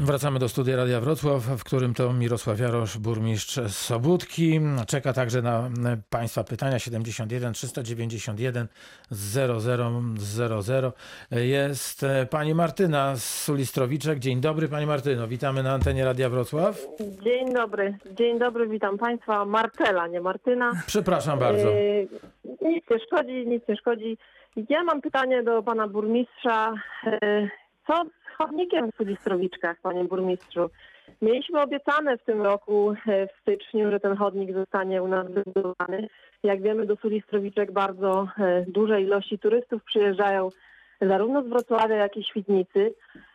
Wracamy do studia Radia Wrocław, w którym to Mirosław Jarosz, burmistrz Sobótki. Czeka także na Państwa pytania 71 391 0000. Jest Pani Martyna z Sulistrowiczek. Dzień dobry Pani Martyno, witamy na antenie Radia Wrocław. Dzień dobry, dzień dobry, witam Państwa. Marcela, nie Martyna. Przepraszam bardzo. Yy, nic nie szkodzi, nic nie szkodzi. Ja mam pytanie do Pana Burmistrza. Yy, co chodnikiem w Sulistrowiczkach, Panie Burmistrzu? Mieliśmy obiecane w tym roku, yy, w styczniu, że ten chodnik zostanie u nas wybudowany. Jak wiemy, do Sulistrowiczek bardzo yy, duże ilości turystów przyjeżdżają zarówno z Wrocławia, jak i Świdnicy,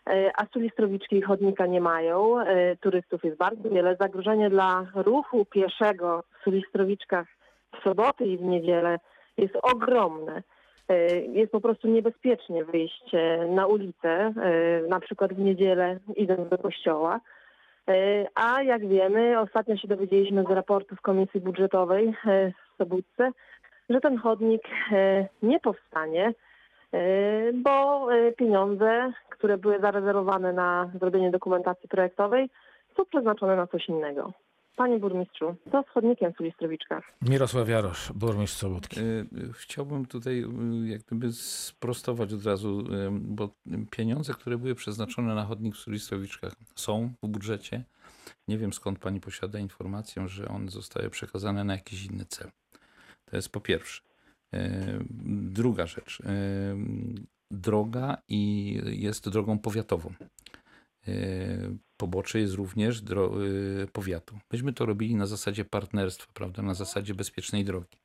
e, a Sulistrowiczki chodnika nie mają. E, Turystów jest bardzo wiele. Zagrożenie dla ruchu pieszego w Sulistrowiczkach w soboty i w niedzielę jest ogromne. E, Jest po prostu niebezpiecznie wyjść na ulicę, e, na przykład w niedzielę idąc do kościoła. E, A jak wiemy, ostatnio się dowiedzieliśmy z raportów Komisji Budżetowej w Sobótce, że ten chodnik nie powstanie, bo pieniądze, które były zarezerwowane na zrobienie dokumentacji projektowej, są przeznaczone na coś innego. Panie burmistrzu, co z chodnikiem w Sulistrowiczkach? Mirosław Jarosz, burmistrz Sobótki. Y, y, Chciałbym tutaj y, jak gdyby sprostować od razu, y, bo pieniądze, które były przeznaczone na chodnik w Sulistrowiczkach są w budżecie. Nie wiem skąd pani posiada informację, że one zostały przekazane na jakiś inny cel. To jest po pierwsze. Druga rzecz. Droga i jest drogą powiatową. Pobocze jest również y, powiatu. Myśmy to robili na zasadzie partnerstwa, prawda, na zasadzie bezpiecznej drogi.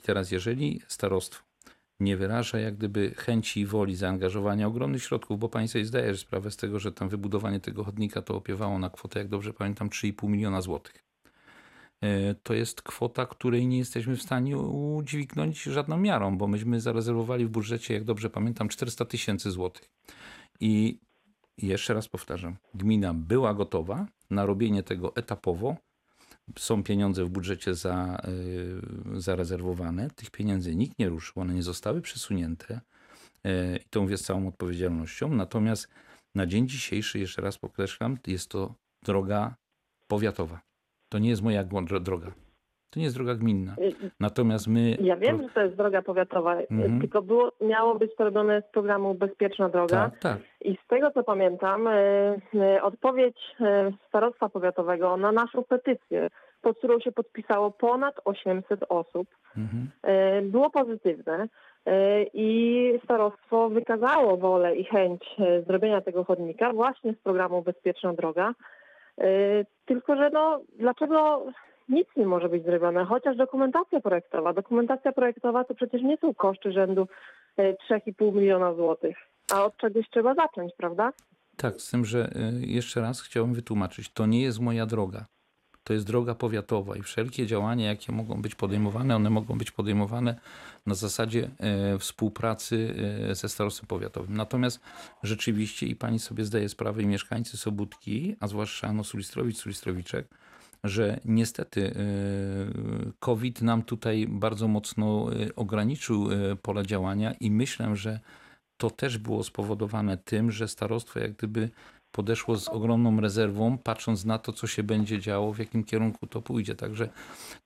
I teraz, jeżeli starostwo nie wyraża jak gdyby chęci i woli zaangażowania ogromnych środków, bo pani sobie zdaje sprawę z tego, że tam wybudowanie tego chodnika to opiewało na kwotę, jak dobrze pamiętam, 3,5 miliona złotych. E, To jest kwota, której nie jesteśmy w stanie udźwignąć żadną miarą, bo myśmy zarezerwowali w budżecie, jak dobrze pamiętam, 400 tysięcy złotych. I jeszcze raz powtarzam, gmina była gotowa na robienie tego etapowo. Są pieniądze w budżecie za, y, zarezerwowane. Tych pieniędzy nikt nie ruszył, one nie zostały przesunięte. Y, I to mówię z całą odpowiedzialnością. Natomiast na dzień dzisiejszy, jeszcze raz podkreślam, jest to droga powiatowa. To nie jest moja droga. To nie jest droga gminna. Natomiast my. Ja wiem, że to jest droga powiatowa, Mhm. tylko było, miało być to robione z programu Bezpieczna Droga. Tak, tak. I z tego co pamiętam, e, e, odpowiedź e, starostwa powiatowego na naszą petycję, pod którą się podpisało ponad 800 osób, Mhm. było pozytywne i starostwo wykazało wolę i chęć zrobienia tego chodnika właśnie z programu Bezpieczna Droga. Tylko, że no, dlaczego nic nie może być zrobione, chociaż dokumentacja projektowa. Dokumentacja projektowa to przecież nie są koszty rzędu e, 3,5 miliona złotych, a od czegoś trzeba zacząć, prawda? Tak, z tym, że y, jeszcze raz chciałbym wytłumaczyć, to nie jest moja droga. To jest droga powiatowa i wszelkie działania, jakie mogą być podejmowane, one mogą być podejmowane na zasadzie e, współpracy e, ze starostwem powiatowym. Natomiast rzeczywiście i pani sobie zdaje sprawę i mieszkańcy Sobótki, a zwłaszcza no Sulistrowicz, Sulistrowiczek, że niestety COVID nam tutaj bardzo mocno ograniczył pole działania i myślę, że to też było spowodowane tym, że starostwo jak gdyby podeszło z ogromną rezerwą, patrząc na to, co się będzie działo, w jakim kierunku to pójdzie. Także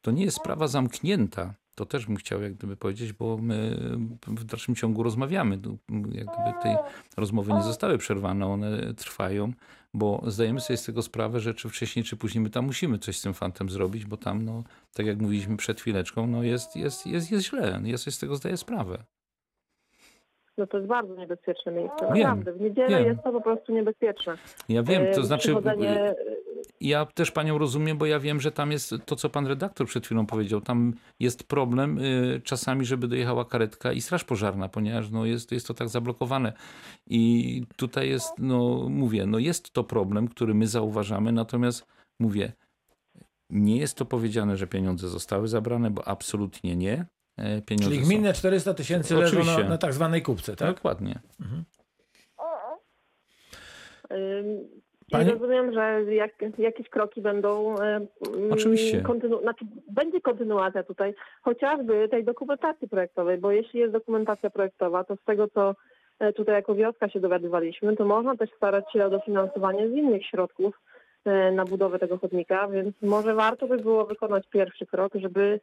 to nie jest sprawa zamknięta. To też bym chciał jak gdyby powiedzieć, bo my w dalszym ciągu rozmawiamy. Jak gdyby te rozmowy nie zostały przerwane, one trwają, bo zdajemy sobie z tego sprawę, że czy wcześniej, czy później my tam musimy coś z tym fantem zrobić, bo tam, no, tak jak mówiliśmy przed chwileczką, no jest, jest, jest, jest źle. Ja sobie z tego zdaję sprawę. No to jest bardzo niebezpieczne miejsce, Wiem, naprawdę. W niedzielę wiem. jest to po prostu niebezpieczne. Ja wiem, E, to znaczy. przychodzenie- Ja też panią rozumiem, bo ja wiem, że tam jest to, co pan redaktor przed chwilą powiedział. Tam jest problem y, czasami, żeby dojechała karetka i straż pożarna, ponieważ no, jest, jest to tak zablokowane. I tutaj jest, no mówię, no jest to problem, który my zauważamy, natomiast mówię, nie jest to powiedziane, że pieniądze zostały zabrane, bo absolutnie nie. E, Pieniądze Czyli są- gminne 400 tysięcy leżą na, na tak zwanej kupce, tak? Dokładnie. Ym, Pani- I rozumiem, że jak, jakieś kroki będą. Oczywiście. Kontynu- znaczy, będzie kontynuacja tutaj, chociażby tej dokumentacji projektowej, bo jeśli jest dokumentacja projektowa, to z tego co e, tutaj jako wioska się dowiadywaliśmy, to można też starać się o dofinansowanie z innych środków e, na budowę tego chodnika, więc może warto by było wykonać pierwszy krok, żeby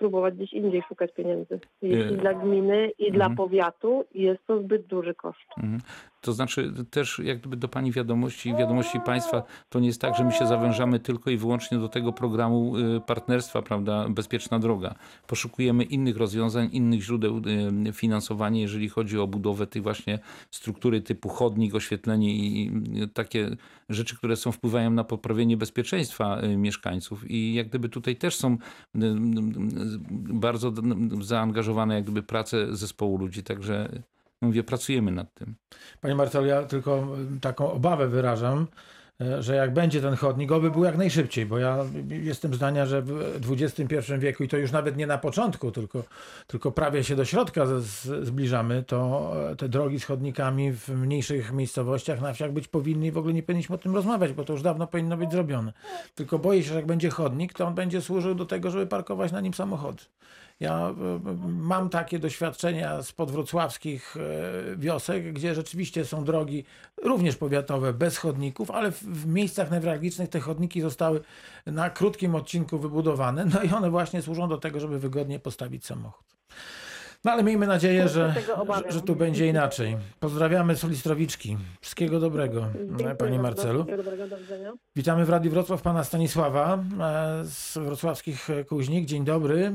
spróbować gdzieś indziej szukać pieniędzy. Jeśli E, dla gminy i dla mhm. powiatu jest to zbyt duży koszt. Mhm. To znaczy też jak gdyby do Pani wiadomości i wiadomości Państwa, to nie jest tak, że my się zawężamy tylko i wyłącznie do tego programu y, partnerstwa, prawda, Bezpieczna Droga. Poszukujemy innych rozwiązań, innych źródeł y, finansowania, jeżeli chodzi o budowę tej właśnie struktury typu chodnik, oświetlenie i y, takie rzeczy, które są wpływają na poprawienie bezpieczeństwa y, mieszkańców. I jak gdyby tutaj też są y, y, y, bardzo zaangażowane jak gdyby prace zespołu ludzi, także mówię, pracujemy nad tym. Panie Marcelu, ja tylko taką obawę wyrażam, że jak będzie ten chodnik, oby był jak najszybciej, bo ja jestem zdania, że w XXI wieku i to już nawet nie na początku, tylko, tylko prawie się do środka z, zbliżamy, to e, te drogi z chodnikami w mniejszych miejscowościach na wsiach być powinny i w ogóle nie powinniśmy o tym rozmawiać, bo to już dawno powinno być zrobione. Tylko boję się, że jak będzie chodnik, to on będzie służył do tego, żeby parkować na nim samochody. Ja e, mam takie doświadczenia z podwrocławskich e, wiosek, gdzie rzeczywiście są drogi również powiatowe bez chodników, ale w, miejscach newralgicznych te chodniki zostały na krótkim odcinku wybudowane, no i one właśnie służą do tego, żeby wygodnie postawić samochód. No ale miejmy nadzieję, że, że, że tu będzie inaczej. Pozdrawiamy z Listrowiczki. Wszystkiego dobrego, Dziękuję Panie. Marcelu. Dobrego, do widzenia. Witamy w Radiu Wrocław pana Stanisława e, z wrocławskich Kuźnik. Dzień dobry.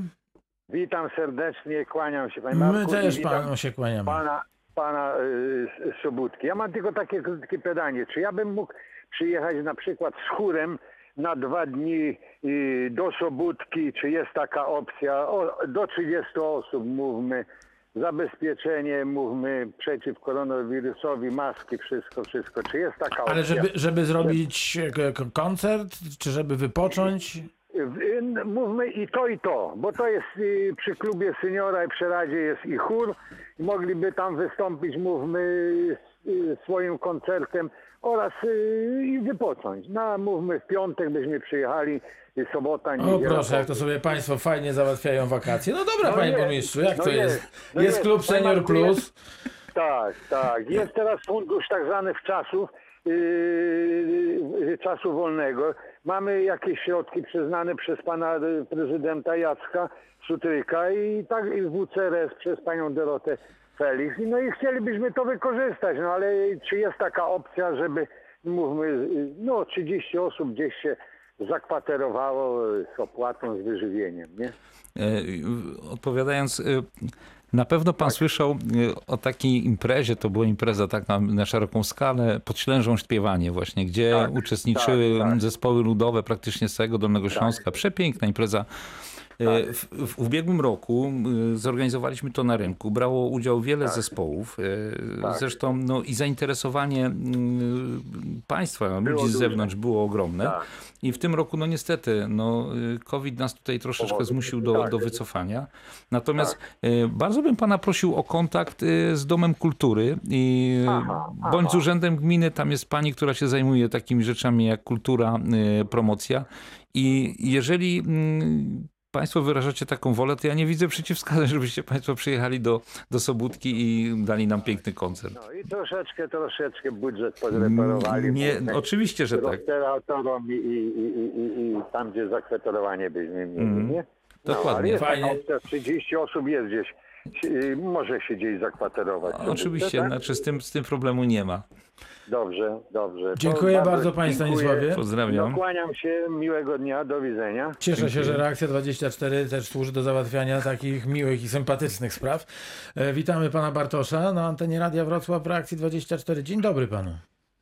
Witam serdecznie, kłaniam się Panie My Marku. i też panu się kłaniamy. Pana, pana y, S- Sobótki. Ja mam tylko takie krótkie pytanie. Czy ja bym mógł przyjechać na przykład z chórem na dwa dni y, do Sobótki? Czy jest taka opcja? O, do 30 osób mówmy. Zabezpieczenie, mówmy, przeciw koronawirusowi, maski, wszystko, wszystko. Czy jest taka opcja? Ale żeby, żeby zrobić e, koncert, czy żeby wypocząć? Mówmy i to, i to, bo to jest y, przy klubie seniora i przy Radzie jest i chór. I mogliby tam wystąpić, mówmy, y, swoim koncertem oraz y, i wypocząć. No, mówmy, w piątek byśmy przyjechali, sobota, O niedziela. proszę, jak to sobie państwo fajnie załatwiają wakacje. No dobra, No panie jest, burmistrzu, jak no to jest, jest? no Jest klub Senior Plus. Tak, tak. Jest teraz fundusz tak zwanych czasów, yy, czasu wolnego. Mamy jakieś środki przyznane przez pana y, prezydenta Jacka Sutryka i tak i WCRS przez panią Dorotę Felix. No i chcielibyśmy to wykorzystać, no ale czy jest taka opcja, żeby mówmy, y, no 30 osób gdzieś się zakwaterowało y, z opłatą, z wyżywieniem, nie? E, Odpowiadając, e, na pewno pan słyszał e, o takiej imprezie, to była impreza tak na, na szeroką skalę, pod Ślężą Śpiewanie właśnie, gdzie Tak, uczestniczyły tak, tak. zespoły ludowe praktycznie z całego Dolnego Śląska. Przepiękna impreza. E, Tak. W, w w ubiegłym roku e, zorganizowaliśmy to na rynku. Brało udział wiele zespołów. e, Tak. Zresztą no, i zainteresowanie mm, państwa, ludzi z zewnątrz było ogromne. Tak. I w tym roku, no niestety, no, COVID nas tutaj troszeczkę zmusił do, Tak. do wycofania. Natomiast bardzo bym pana prosił o kontakt z Domem Kultury i Aha, bądź z aha. Urzędem Gminy. Tam jest pani, która się zajmuje takimi rzeczami jak kultura, promocja. I jeżeli mm, Państwo wyrażacie taką wolę, to ja nie widzę przeciwwskazań, żebyście Państwo przyjechali do, do Sobótki i dali nam piękny koncert. No i troszeczkę, troszeczkę budżet podreperowali. Nie, oczywiście, że tak. Restauratorom i, i, i, i, i tam, gdzie zakwaterowanie byśmy mieli, Mhm. nie? Dokładnie. No, ale jest Fajnie. taka opcja, 30 osób jest gdzieś, może się gdzieś zakwaterować. Oczywiście, Tak? znaczy z tym, z tym problemu nie ma. Dobrze, dobrze. Dziękuję bardzo panie dziękuję. Stanisławie. Pozdrawiam. No, kłaniam się, miłego dnia, do widzenia. Cieszę się, że Reakcja 24 też służy do załatwiania takich miłych i sympatycznych spraw. E, Witamy pana Bartosza na antenie Radia Wrocław Reakcji 24. Dzień dobry panu.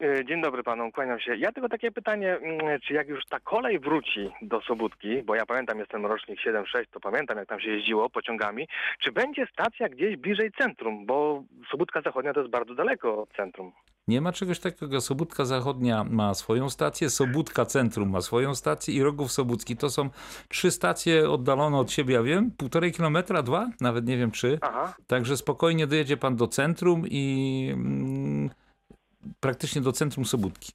E, Dzień dobry panu, kłaniam się. Ja tylko takie pytanie, mm, czy jak już ta kolej wróci do Sobótki, bo ja pamiętam, jestem rocznik 7-6, to pamiętam jak tam się jeździło pociągami, czy będzie stacja gdzieś bliżej centrum, bo Sobótka Zachodnia to jest bardzo daleko od centrum. Nie ma czegoś takiego. Sobótka Zachodnia ma swoją stację, Sobótka Centrum ma swoją stację i Rogów Sobócki. To są trzy stacje oddalone od siebie, ja wiem, półtorej kilometra, dwa, nawet nie wiem czy. Aha, Także spokojnie dojedzie pan do centrum i mm, praktycznie do centrum Sobótki.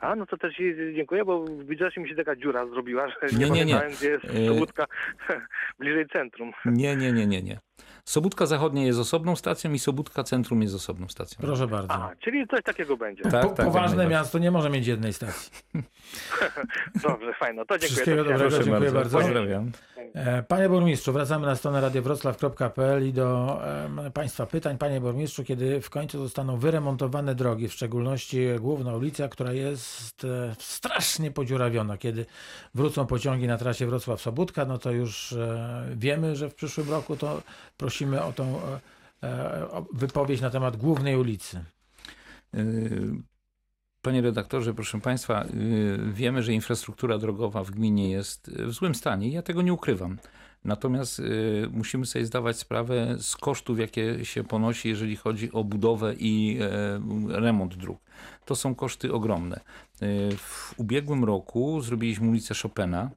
a no to też dziękuję, bo widzę, że mi się taka dziura zrobiła, że Nie, nie, nie, gdzie jest E, Sobótka bliżej centrum. Nie, nie, nie, nie, nie. Sobótka Zachodnia jest osobną stacją i Sobótka Centrum jest osobną stacją. Proszę bardzo. Aha, czyli coś takiego będzie. Tak, po, tak, poważne miasto nie może mieć jednej stacji. Dobrze, fajno. To dziękuję. Wszystkiego dobrego. dziękuję bardzo. Pozdrawiam. E, Panie burmistrzu, wracamy na stronę radiowroclaw.pl i do Państwa pytań. Panie burmistrzu, kiedy w końcu zostaną wyremontowane drogi, w szczególności główna ulica, która jest e, strasznie podziurawiona, kiedy wrócą pociągi na trasie Wrocław-Sobótka, no to już e, wiemy, że w przyszłym roku to prosimy o tą e, e, o wypowiedź na temat głównej ulicy. Y, Panie redaktorze, proszę Państwa, wiemy, że infrastruktura drogowa w gminie jest w złym stanie. Ja tego nie ukrywam. Natomiast musimy sobie zdawać sprawę z kosztów, jakie się ponosi, jeżeli chodzi o budowę i e, remont dróg. To są koszty ogromne. W ubiegłym roku zrobiliśmy ulicę Chopina,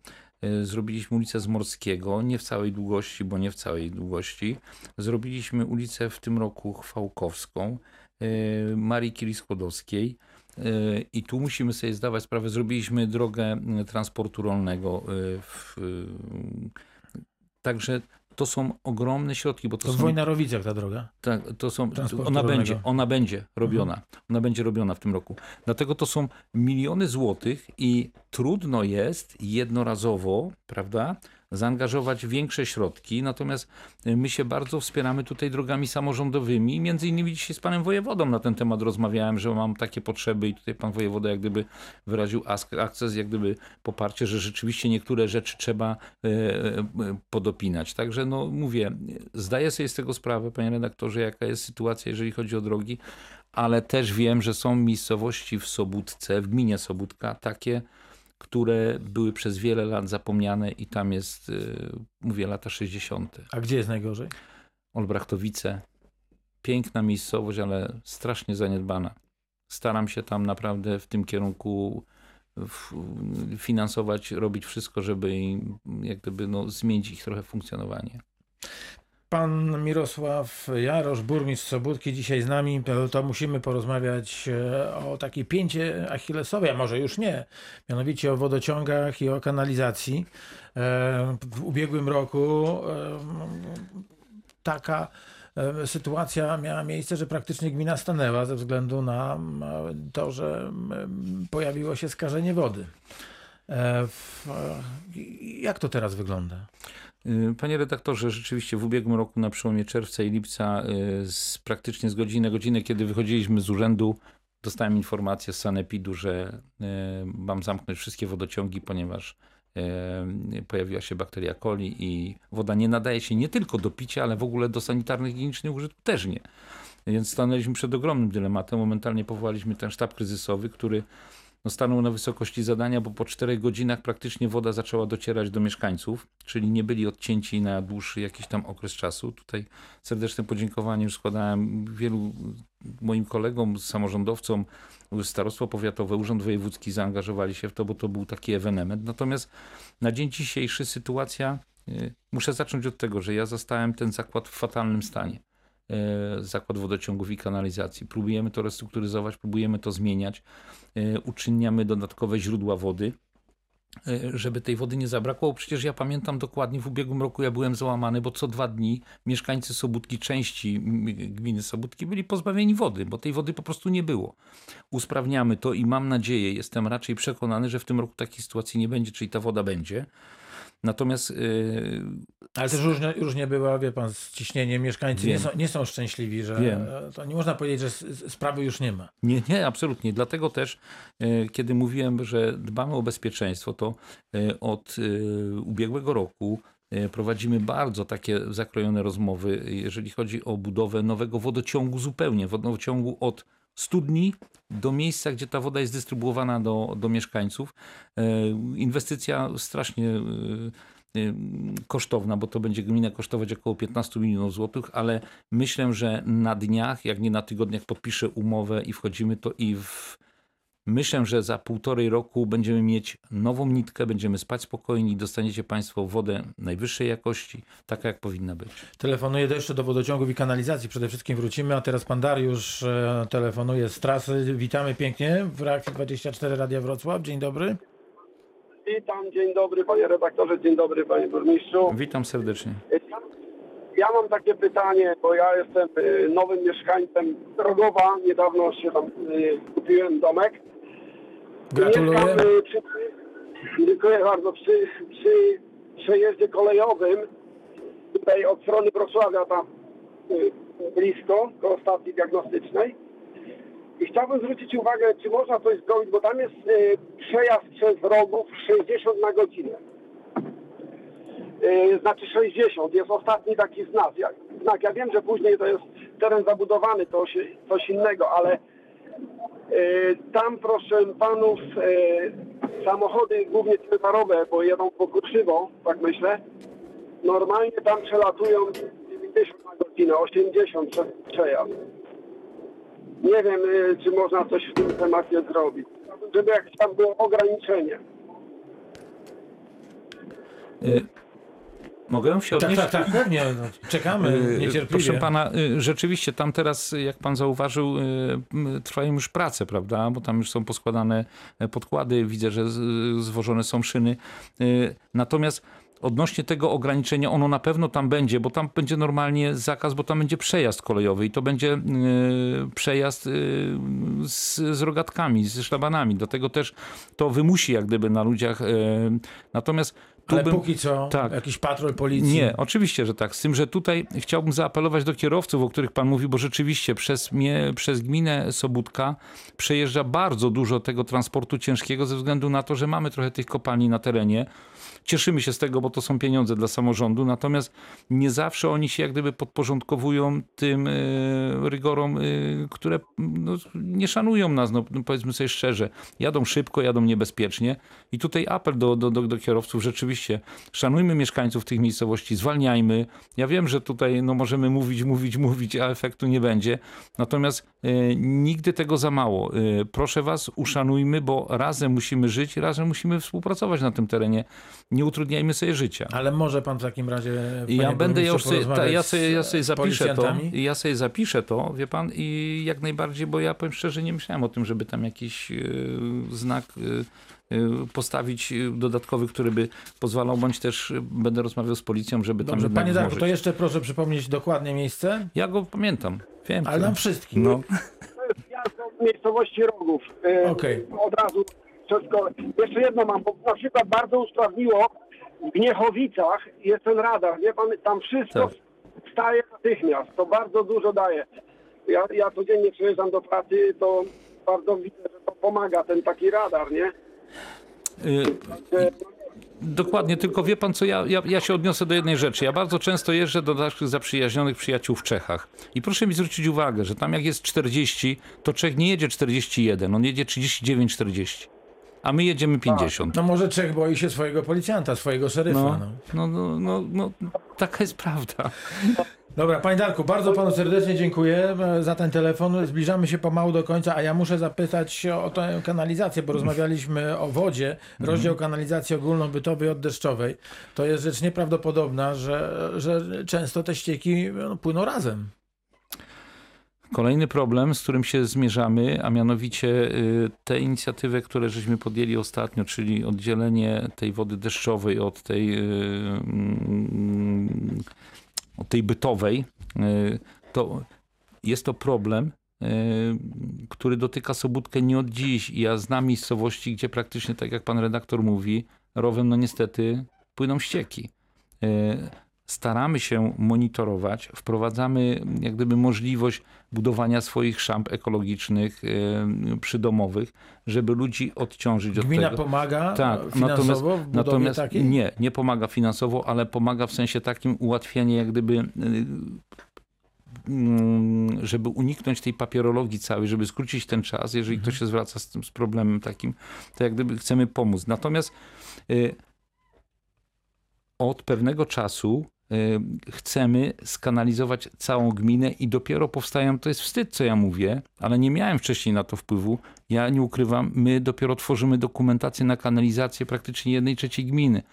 zrobiliśmy ulicę Zmorskiego, nie w całej długości, bo nie w całej długości. Zrobiliśmy ulicę w tym roku Chwałkowską, y, Marii Curie Skłodowskiej. Y, I tu musimy sobie zdawać sprawę, zrobiliśmy drogę transportu rolnego. W, także to są ogromne środki, bo to, To w są Wojnarowicach ta droga. tak, to są, ona będzie, ona będzie robiona. Ona będzie robiona w tym roku. Dlatego to są miliony złotych i trudno jest jednorazowo, prawda, zaangażować większe środki. Natomiast y, my się bardzo wspieramy tutaj drogami samorządowymi. Między innymi dzisiaj z panem wojewodą na ten temat rozmawiałem, że mam takie potrzeby i tutaj pan wojewoda jak gdyby wyraził akces, jak gdyby poparcie, że rzeczywiście niektóre rzeczy trzeba e, e, podopinać. Także no mówię, zdaję sobie z tego sprawę, panie redaktorze, jaka jest sytuacja, jeżeli chodzi o drogi, ale też wiem, że są miejscowości w Sobótce, w gminie Sobótka, takie, które były przez wiele lat zapomniane i tam jest, e, mówię, lata 60. A gdzie jest najgorzej? Olbrachtowice. Piękna miejscowość, ale strasznie zaniedbana. Staram się tam naprawdę w tym kierunku finansować, robić wszystko, żeby im, jak gdyby no, zmienić ich trochę funkcjonowanie. Pan Mirosław Jarosz, burmistrz Sobótki, dzisiaj z nami. To, musimy porozmawiać e, o takiej pięcie achillesowej, a może już nie, mianowicie o wodociągach i o kanalizacji. E, W ubiegłym roku e, taka sytuacja miała miejsce, że praktycznie gmina stanęła ze względu na to, że pojawiło się skażenie wody. Jak to teraz wygląda? Y, Panie redaktorze, rzeczywiście w ubiegłym roku na przełomie czerwca i lipca y, z, praktycznie z godziny na godzinę, kiedy wychodziliśmy z urzędu, dostałem informację z Sanepidu, że y, mam zamknąć wszystkie wodociągi, ponieważ pojawiła się bakteria coli i woda nie nadaje się nie tylko do picia, ale w ogóle do sanitarnych higienicznych użytków też nie. Więc stanęliśmy przed ogromnym dylematem. Momentalnie powołaliśmy ten sztab kryzysowy, który no, stanął na wysokości zadania, bo po czterech godzinach praktycznie woda zaczęła docierać do mieszkańców, czyli nie byli odcięci na dłuższy jakiś tam okres czasu. Tutaj serdeczne podziękowanie już składałem wielu moim kolegom, samorządowcom, Starostwo Powiatowe, Urząd Wojewódzki zaangażowali się w to, bo to był taki ewenement. Natomiast na dzień dzisiejszy sytuacja, y, muszę zacząć od tego, że ja zastałem ten zakład w fatalnym stanie. Y, Zakład wodociągów i kanalizacji. Próbujemy to restrukturyzować, próbujemy to zmieniać. Y, Uczyniamy dodatkowe źródła wody, y, żeby tej wody nie zabrakło. Przecież ja pamiętam dokładnie, w ubiegłym roku ja byłem załamany, bo co dwa dni mieszkańcy Sobótki, części gminy Sobótki byli pozbawieni wody, bo tej wody po prostu nie było. Usprawniamy to i mam nadzieję, jestem raczej przekonany, że w tym roku takiej sytuacji nie będzie, czyli ta woda będzie. Natomiast yy, Ale też różnie, różnie była, wie pan, z ciśnieniem. Mieszkańcy nie są, nie są szczęśliwi, że Wiem. to nie można powiedzieć, że sprawy już nie ma. Nie, nie, absolutnie. Dlatego też, e, kiedy mówiłem, że dbamy o bezpieczeństwo, to e, od e, ubiegłego roku e, prowadzimy bardzo takie zakrojone rozmowy, jeżeli chodzi o budowę nowego wodociągu zupełnie, wodociągu od studni do miejsca, gdzie ta woda jest dystrybuowana do, do mieszkańców. E, Inwestycja strasznie e, e, kosztowna, bo to będzie gmina kosztować około 15 milionów złotych, ale myślę, że na dniach, jak nie na tygodniach podpiszę umowę i wchodzimy to i w... Myślę, że za półtorej roku będziemy mieć nową nitkę, będziemy spać spokojni, dostaniecie Państwo wodę najwyższej jakości, taka jak powinna być. Telefonuję do- jeszcze do wodociągów i kanalizacji. Przede wszystkim wrócimy, a teraz pan Dariusz e, telefonuje z trasy. Witamy pięknie w reakcji 24 Radia Wrocław. Dzień dobry. Witam, dzień dobry panie redaktorze, dzień dobry panie burmistrzu. Witam serdecznie. ja mam takie pytanie, bo ja jestem y, nowym mieszkańcem Rogowa, niedawno się tam y, kupiłem domek. Gratuluję. Y, dziękuję bardzo, przy, przy przejeździe kolejowym, tutaj od strony Wrocławia, tam y, blisko, koło stacji diagnostycznej. I chciałbym zwrócić uwagę, czy można coś zrobić, bo tam jest y, przejazd przez Rogów 60 na godzinę. Yy, znaczy 60, jest ostatni taki znak. Ja, znak. ja wiem, że później to jest teren zabudowany, to coś innego, ale tam proszę panów yy, samochody głównie ciężarowe, bo jedą po krzywo, tak myślę, normalnie tam przelatują 90 na godzinę, 80 przez przejazd. Nie wiem, yy, czy można coś w tym temacie zrobić, żeby jakieś tam było ograniczenie. Mogę się Tak, odnieść? tak, tak, pewnie. No, Czekamy Y, niecierpliwie. Proszę pana, y, rzeczywiście tam teraz, jak pan zauważył, y, trwają już prace, prawda? Bo tam już są poskładane e, podkłady, widzę, że zwożone są szyny. Y, Natomiast odnośnie tego ograniczenia, ono na pewno tam będzie, bo tam będzie normalnie zakaz, bo tam będzie przejazd kolejowy i to będzie y, przejazd y, z, z rogatkami, z szlabanami. Dlatego też to wymusi jak gdyby na ludziach. y, Natomiast tu Ale bym... póki co, Tak. jakiś patrol policji. Nie, oczywiście, że tak. Z tym, że tutaj chciałbym zaapelować do kierowców, o których pan mówi, bo rzeczywiście przez, mnie, przez gminę Sobótka przejeżdża bardzo dużo tego transportu ciężkiego ze względu na to, że mamy trochę tych kopalni na terenie. Cieszymy się z tego, bo to są pieniądze dla samorządu, natomiast nie zawsze oni się jak gdyby podporządkowują tym e, rygorom, e, które no, nie szanują nas, no, no, powiedzmy sobie szczerze. Jadą szybko, jadą niebezpiecznie i tutaj apel do, do, do, do kierowców, rzeczywiście szanujmy mieszkańców tych miejscowości, zwalniajmy. Ja wiem, że tutaj no, możemy mówić, mówić, mówić, a efektu nie będzie, natomiast e, nigdy tego za mało. E, proszę was, uszanujmy, bo razem musimy żyć, razem musimy współpracować na tym terenie. Nie utrudniajmy sobie życia. Ale może pan w takim razie. Ja będę, ja sobie, ta, ja sobie, ja sobie zapiszę to, ja sobie zapiszę to, wie pan, i jak najbardziej, bo ja powiem szczerze, nie myślałem o tym, żeby tam jakiś e, znak e, postawić dodatkowy, który by pozwalał, bądź też będę rozmawiał z policją, żeby tam Dobrze, jednak panie Darku, to jeszcze proszę przypomnieć dokładnie miejsce, Ja go pamiętam, wiem. ale nam wszystkim. No, To jest miasto w miejscowości Rogów. Okej. Od razu wszystko. Jeszcze jedno mam, bo na przykład bardzo usprawniło w Gniechowicach jest ten radar, wie pan, tam wszystko Tak. staje natychmiast. To bardzo dużo daje. Ja, ja codziennie przyjeżdżam do pracy, to bardzo widzę, że to pomaga ten taki radar, nie? y, Dokładnie, tylko wie pan co, ja, ja, ja się odniosę do jednej rzeczy. Ja bardzo często jeżdżę do naszych zaprzyjaźnionych przyjaciół w Czechach. I proszę mi zwrócić uwagę, że tam jak jest 40, to Czech nie jedzie 41, on jedzie 39-40. A my jedziemy 50. No może Czech boi się swojego policjanta, swojego szeryfa. No. No, no, no, no, no, taka jest prawda. Dobra, panie Darku, bardzo panu serdecznie dziękuję e, za ten telefon. Zbliżamy się pomału do końca, a ja muszę zapytać o tę kanalizację, bo rozmawialiśmy o wodzie. Rozdział kanalizacji ogólnobytowej oddeszczowej. To jest rzecz nieprawdopodobna, że, że często te ścieki no, płyną razem. Kolejny problem, z którym się zmierzamy, a mianowicie y, te inicjatywy, które żeśmy podjęli ostatnio, czyli oddzielenie tej wody deszczowej od tej, y, mm, od tej bytowej, y, to jest to problem, który dotyka Sobótkę nie od dziś. Ja znam miejscowości, gdzie praktycznie, tak jak pan redaktor mówi, rowem, no niestety, płyną ścieki. Staramy się monitorować, wprowadzamy jak gdyby możliwość budowania swoich szamp ekologicznych, y, przydomowych, żeby ludzi odciążyć od Gmina tego. pomaga Tak, tak, finansowo natomiast- Natomiast takiej? nie, nie pomaga finansowo, ale pomaga w sensie takim ułatwienie jak gdyby y, mm, żeby uniknąć tej papierologii całej, żeby skrócić ten czas, jeżeli ktoś się zwraca z, tym, z problemem takim, to jak gdyby chcemy pomóc. Natomiast y, od pewnego czasu chcemy skanalizować całą gminę i dopiero powstają, to jest wstyd, co ja mówię, ale nie miałem wcześniej na to wpływu. Ja nie ukrywam, my dopiero tworzymy dokumentację na kanalizację praktycznie jednej trzeciej gminy.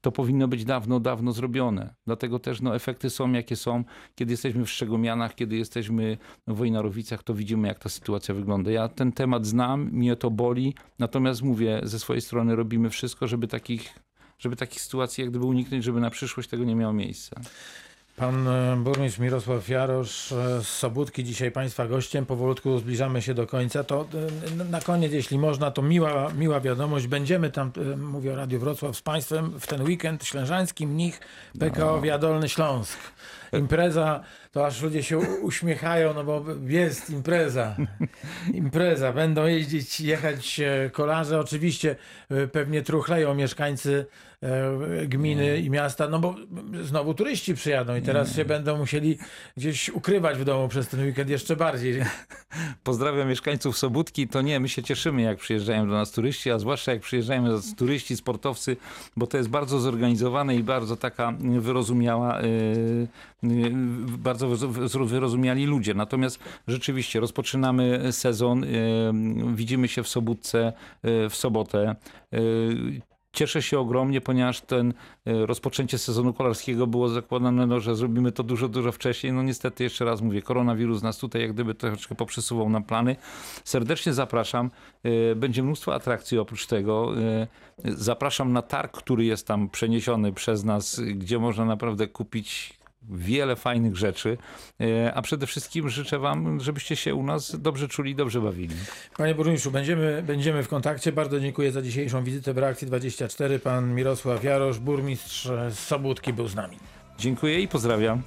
To powinno być dawno, dawno zrobione. Dlatego też no, efekty są, jakie są. Kiedy jesteśmy w Szczegomianach, kiedy jesteśmy w Wojnarowicach, to widzimy, jak ta sytuacja wygląda. Ja ten temat znam, mnie to boli, natomiast mówię, ze swojej strony robimy wszystko, żeby takich, żeby takich sytuacji jak gdyby uniknąć, żeby na przyszłość tego nie miało miejsca. Pan e, burmistrz Mirosław Jarosz e, z Sobótki, dzisiaj Państwa gościem. Powolutku zbliżamy się do końca. To e, na koniec, jeśli można, to miła, miła wiadomość. Będziemy tam, mówię o Radiu Wrocław, z Państwem w ten weekend ślężański mnich PKO Wiadolny Śląsk. Impreza, to aż ludzie się uśmiechają, no bo jest impreza. Impreza. Będą jeździć, jechać kolarze. Oczywiście pewnie truchleją mieszkańcy gminy i miasta, no bo znowu turyści przyjadą i teraz się będą musieli gdzieś ukrywać w domu przez ten weekend jeszcze bardziej. Pozdrawiam mieszkańców Sobótki. To nie, my się cieszymy, jak przyjeżdżają do nas turyści, a zwłaszcza jak przyjeżdżają do nas turyści, sportowcy, bo to jest bardzo zorganizowane i bardzo taka wyrozumiała, yy, yy, bardzo wyro- wyrozumiali ludzie. Natomiast rzeczywiście rozpoczynamy sezon, widzimy się w Sobótce w sobotę. Cieszę się ogromnie, ponieważ ten e, rozpoczęcie sezonu kolarskiego było zakładane, no, że zrobimy to dużo, dużo wcześniej. No niestety, jeszcze raz mówię, koronawirus nas tutaj jak gdyby troszeczkę poprzesuwał na plany. Serdecznie zapraszam. E, Będzie mnóstwo atrakcji oprócz tego. E, Zapraszam na targ, który jest tam przeniesiony przez nas, gdzie można naprawdę kupić wiele fajnych rzeczy, E, a przede wszystkim życzę wam, żebyście się u nas dobrze czuli, dobrze bawili. Panie burmistrzu, będziemy, będziemy w kontakcie. Bardzo dziękuję za dzisiejszą wizytę w Reakcji 24. Pan Mirosław Jarosz, burmistrz z Sobótki był z nami. Dziękuję i pozdrawiam.